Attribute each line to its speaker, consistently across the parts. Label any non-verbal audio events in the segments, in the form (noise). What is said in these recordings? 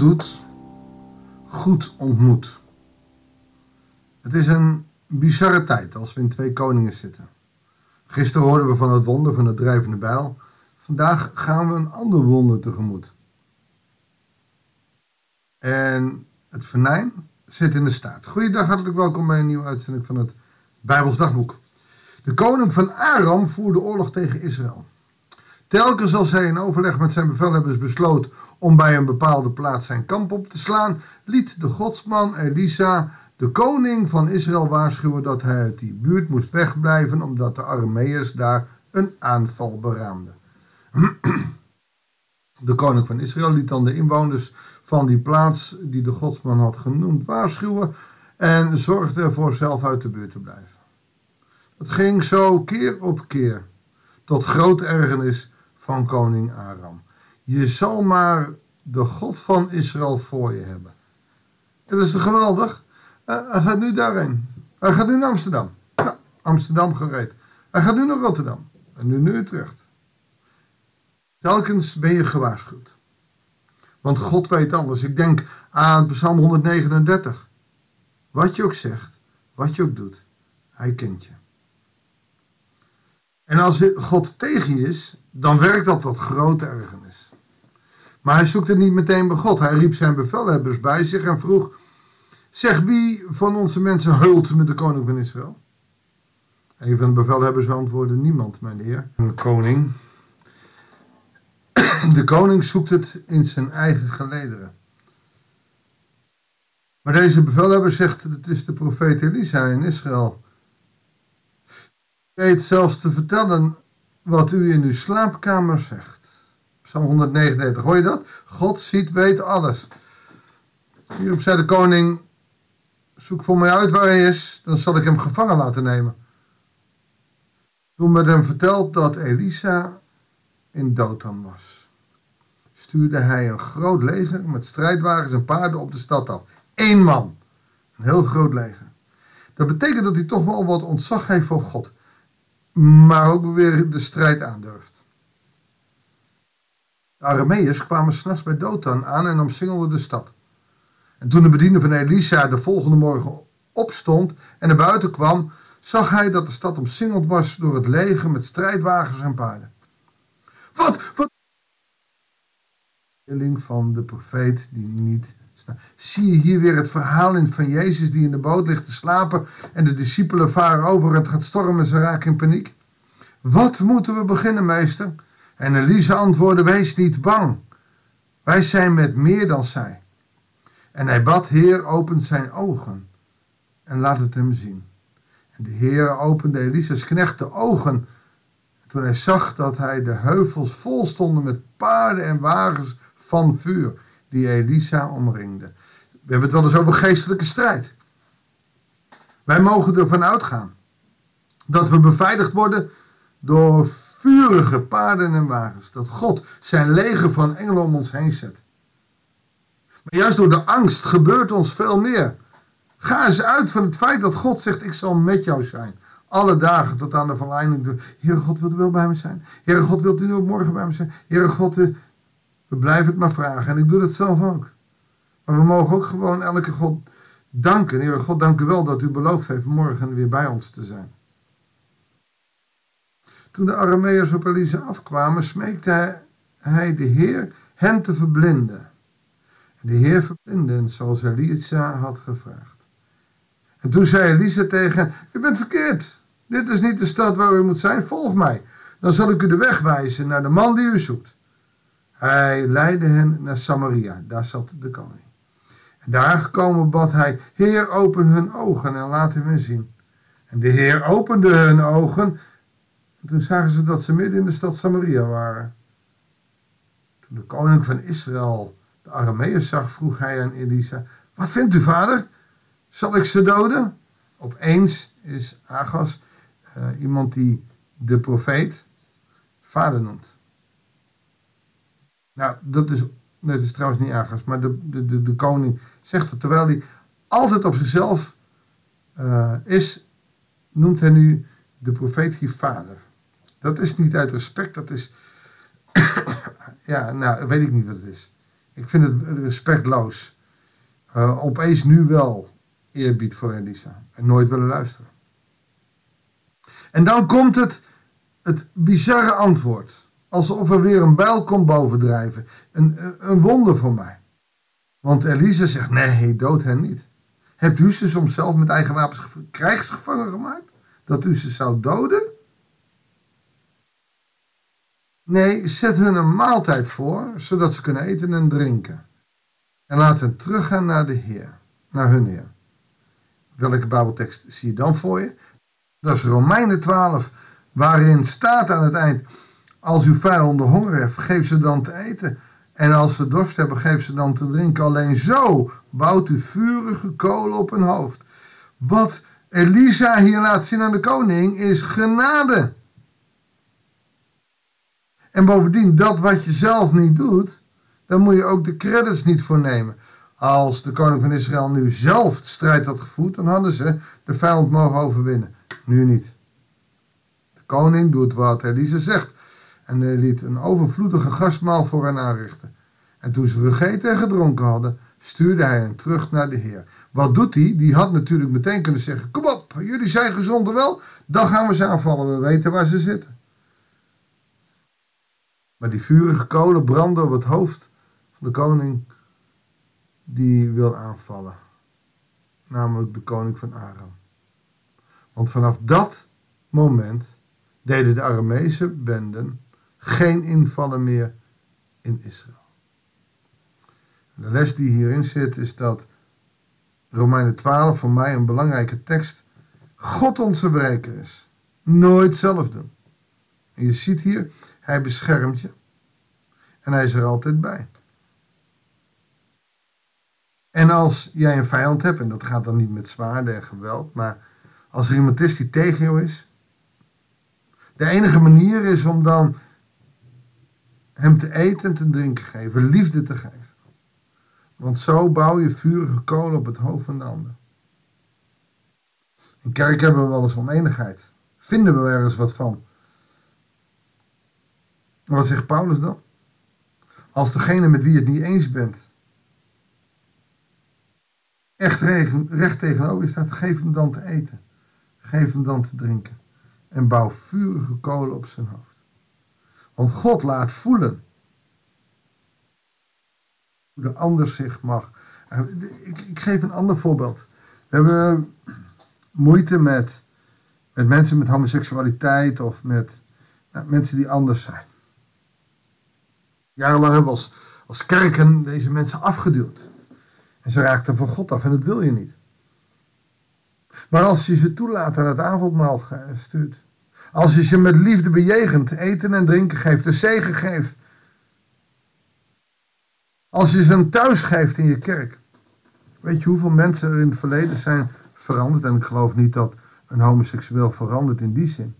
Speaker 1: doet, goed ontmoet. Het is een bizarre tijd als we in twee koningen zitten. Gisteren hoorden we van het wonder van het drijvende bijl. Vandaag gaan we een ander wonder tegemoet. En het venijn zit in de staat. Goeiedag, hartelijk welkom bij een nieuwe uitzending van het Bijbels Dagboek. De koning van Aram voerde oorlog tegen Israël. Telkens als hij in overleg met zijn bevelhebbers besloot om bij een bepaalde plaats zijn kamp op te slaan, liet de godsman Elisa de koning van Israël waarschuwen dat hij uit die buurt moest wegblijven omdat de Arameërs daar een aanval beraamden. (clears throat) De koning van Israël liet dan de inwoners van die plaats die de godsman had genoemd waarschuwen en zorgde ervoor zelf uit de buurt te blijven. Het ging zo keer op keer tot grote ergernis van koning Aram. Je zal maar de God van Israël voor je hebben. Het is geweldig. Uh, hij gaat nu daarheen. Hij gaat nu naar Amsterdam. Nou, Amsterdam gereed. Hij gaat nu naar Rotterdam. En nu naar Utrecht. Telkens ben je gewaarschuwd. Want God weet alles. Ik denk aan Psalm 139. Wat je ook zegt, wat je ook doet, hij kent je. En als God tegen je is, dan werkt dat tot grote ergernis. Maar hij zoekt het niet meteen bij God. Hij riep zijn bevelhebbers bij zich en vroeg: Zeg wie van onze mensen heult met de koning van Israël? Een van de bevelhebbers antwoordde: Niemand, mijn heer. Een koning. De koning zoekt het in zijn eigen gelederen. Maar deze bevelhebber zegt: Het is de profeet Elisa in Israël weet zelfs te vertellen wat u in uw slaapkamer zegt. Psalm 139, hoor je dat? God ziet, weet alles. Hierop zei de koning, zoek voor mij uit waar hij is, dan zal ik hem gevangen laten nemen. Toen werd hem verteld dat Elisa in Dothan was, stuurde hij een groot leger met strijdwagens en paarden op de stad af. Eén man, een heel groot leger. Dat betekent dat hij toch wel wat ontzag heeft voor God maar ook weer de strijd aandurft. De Arameërs kwamen s'nachts bij Dothan aan en omsingelden de stad. En toen de bediende van Elisa de volgende morgen opstond en naar buiten kwam, zag hij dat de stad omsingeld was door het leger met strijdwagens en paarden. Wat? Wat? van de profeet die niet Zie je hier weer het verhaal in van Jezus die in de boot ligt te slapen en de discipelen varen over en het gaat stormen en ze raken in paniek? Wat moeten we beginnen, meester? En Elise antwoordde, wees niet bang. Wij zijn met meer dan zij. En hij bad, Heer, open zijn ogen en laat het hem zien. En de Heer opende Elisa's knecht de ogen toen hij zag dat hij de heuvels vol stonden met paarden en wagens van vuur die Elisa omringde. We hebben het wel eens over geestelijke strijd. Wij mogen ervan uitgaan dat we beveiligd worden door vurige paarden en wagens. Dat God zijn leger van engelen om ons heen zet. Maar juist door de angst gebeurt ons veel meer. Ga eens uit van het feit dat God zegt: Ik zal met jou zijn. Alle dagen tot aan de verleiding. Heere God, wilt u wel bij me zijn? Heere God, wilt u nu ook morgen bij me zijn? Heere God, we blijven het maar vragen. En ik doe het zelf ook. Maar we mogen ook gewoon elke God danken. Heer God, dank u wel dat u beloofd heeft morgen weer bij ons te zijn. Toen de Arameërs op Elise afkwamen, smeekte hij, de Heer hen te verblinden. En de Heer verblindde hen zoals Elisa had gevraagd. En toen zei Elisa tegen hen, u bent verkeerd. Dit is niet de stad waar u moet zijn, volg mij. Dan zal ik u de weg wijzen naar de man die u zoekt. Hij leidde hen naar Samaria, daar zat de koning. En daar gekomen bad hij, Heer, open hun ogen en laat hem zien. En de Heer opende hun ogen en toen zagen ze dat ze midden in de stad Samaria waren. Toen de koning van Israël de Arameërs zag, vroeg hij aan Elisa, wat vindt u vader? Zal ik ze doden? Opeens is Agas uh, iemand die de profeet vader noemt. Nou, dat is, dat is trouwens niet Agas, maar de, de, de, koning zegt het, terwijl hij altijd op zichzelf uh, is, noemt hij nu de profeet hier vader. Dat is niet uit respect, dat is, (coughs) ja, nou, weet ik niet wat het is. Ik vind het respectloos. Uh, opeens nu wel eerbied voor Elisa. En nooit willen luisteren. En dan komt het, het bizarre antwoord. Alsof er weer een bijl komt bovendrijven. Een, een wonder voor mij. Want Elisa zegt, nee, dood hen niet. Hebt u ze soms zelf met eigen wapens krijgsgevangen gemaakt? Dat u ze zou doden? Nee, zet hun een maaltijd voor, zodat ze kunnen eten en drinken. En laat hen teruggaan naar de Heer, naar hun Heer. Welke Bijbeltekst zie je dan voor je? Dat is Romeinen 12, waarin staat aan het eind: Als uw vijanden honger heeft, geef ze dan te eten. En als ze dorst hebben, geef ze dan te drinken. Alleen zo bouwt u vurige kolen op hun hoofd. Wat Elisa hier laat zien aan de koning is genade. En bovendien, dat wat je zelf niet doet, dan moet je ook de credits niet voor nemen. Als de koning van Israël nu zelf de strijd had gevoerd, dan hadden ze de vijand mogen overwinnen. Nu niet. De koning doet wat Elisa zegt. En hij liet een overvloedige gastmaal voor hen aanrichten. En toen ze gegeten en gedronken hadden, stuurde hij hen terug naar de Heer. Wat doet hij? Die had natuurlijk meteen kunnen zeggen: Kom op, jullie zijn gezond wel, dan gaan we ze aanvallen. We weten waar ze zitten. Maar die vurige kolen branden op het hoofd van de koning die wil aanvallen. Namelijk de koning van Aram. Want vanaf dat moment deden de Aramese benden geen invallen meer in Israël. De les die hierin zit is dat Romeinen 12 voor mij een belangrijke tekst. God onze bereiker is. Nooit zelf doen. En je ziet hier, hij beschermt je. En hij is er altijd bij. En als jij een vijand hebt, en dat gaat dan niet met zwaarden en geweld, maar als er iemand is die tegen jou is, de enige manier is om dan hem te eten en te drinken geven, liefde te geven. Want zo bouw je vurige kolen op het hoofd van de ander. In kerk hebben we wel eens oneenigheid. Vinden we ergens wat van. Wat zegt Paulus dan? Als degene met wie je het niet eens bent, echt recht tegenover je staat, geef hem dan te eten. Geef hem dan te drinken. En bouw vurige kolen op zijn hoofd. Want God laat voelen hoe de ander zich mag. Ik, ik geef een ander voorbeeld. We hebben moeite met, met mensen met homoseksualiteit of met mensen die anders zijn. Jarenlang hebben we als, als kerken deze mensen afgeduwd. En ze raakten van God af en dat wil je niet. Maar als je ze toelaat en het avondmaal stuurt. Als je ze met liefde bejegent, eten en drinken geeft, de zegen geeft. Als je ze een thuis geeft in je kerk. Weet je hoeveel mensen er in het verleden zijn veranderd? En ik geloof niet dat een homoseksueel verandert in die zin.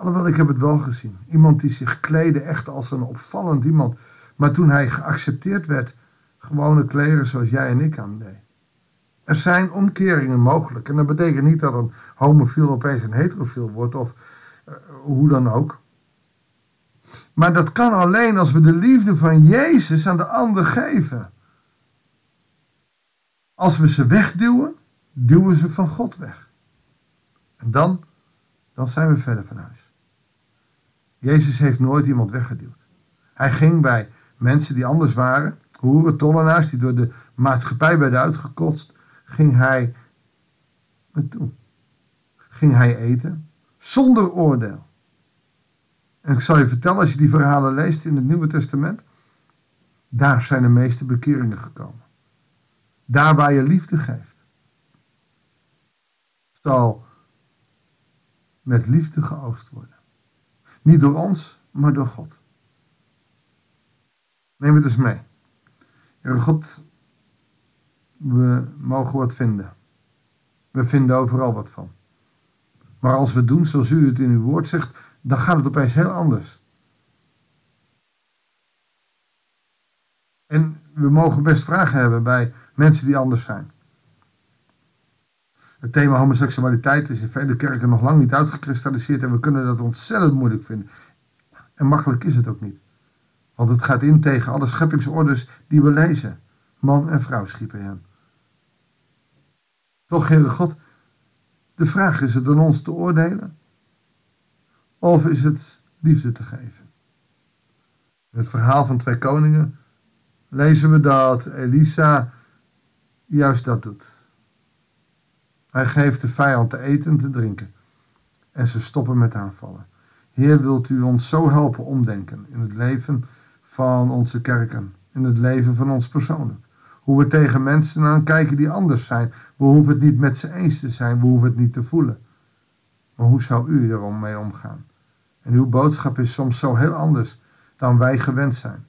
Speaker 1: Alhoewel, ik heb het wel gezien. Iemand die zich kleedde echt als een opvallend iemand. Maar toen hij geaccepteerd werd, gewone kleren zoals jij en ik aan deed. Er zijn omkeringen mogelijk. En dat betekent niet dat een homofiel opeens een heterofiel wordt of uh, hoe dan ook. Maar dat kan alleen als we de liefde van Jezus aan de ander geven. Als we ze wegduwen, duwen ze van God weg. En dan, dan zijn we verder van huis. Jezus heeft nooit iemand weggeduwd. Hij ging bij mensen die anders waren, hoeren, tollenaars, die door de maatschappij werden uitgekotst, ging hij naartoe. Ging hij eten zonder oordeel. En ik zal je vertellen, als je die verhalen leest in het Nieuwe Testament, daar zijn de meeste bekeringen gekomen. Daar waar je liefde geeft, zal met liefde geoogst worden. Niet door ons, maar door God. Neem het eens mee. Heer God, we mogen wat vinden. We vinden overal wat van. Maar als we doen zoals u het in uw woord zegt, dan gaat het opeens heel anders. En we mogen best vragen hebben bij mensen die anders zijn. Het thema homoseksualiteit is in vele kerken nog lang niet uitgekristalliseerd en we kunnen dat ontzettend moeilijk vinden. En makkelijk is het ook niet. Want het gaat in tegen alle scheppingsorders die we lezen. Man en vrouw schiepen hem. Toch, Heere God, de vraag is het aan ons te oordelen? Of is het liefde te geven? In het verhaal van twee koningen lezen we dat Elisa juist dat doet. Hij geeft de vijand te eten en te drinken. En ze stoppen met aanvallen. Heer, wilt u ons zo helpen omdenken in het leven van onze kerken, in het leven van ons persoonlijk. Hoe we tegen mensen aankijken die anders zijn. We hoeven het niet met ze eens te zijn, we hoeven het niet te voelen. Maar hoe zou u er mee omgaan? En uw boodschap is soms zo heel anders dan wij gewend zijn.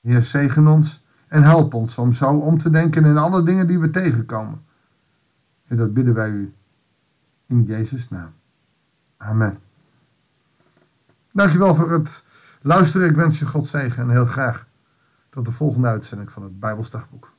Speaker 1: Heer, zegen ons en help ons om zo om te denken in alle dingen die we tegenkomen. En dat bidden wij u in Jezus' naam. Amen. Dankjewel voor het luisteren. Ik wens je God zegen en heel graag tot de volgende uitzending van het Bijbelsdagboek.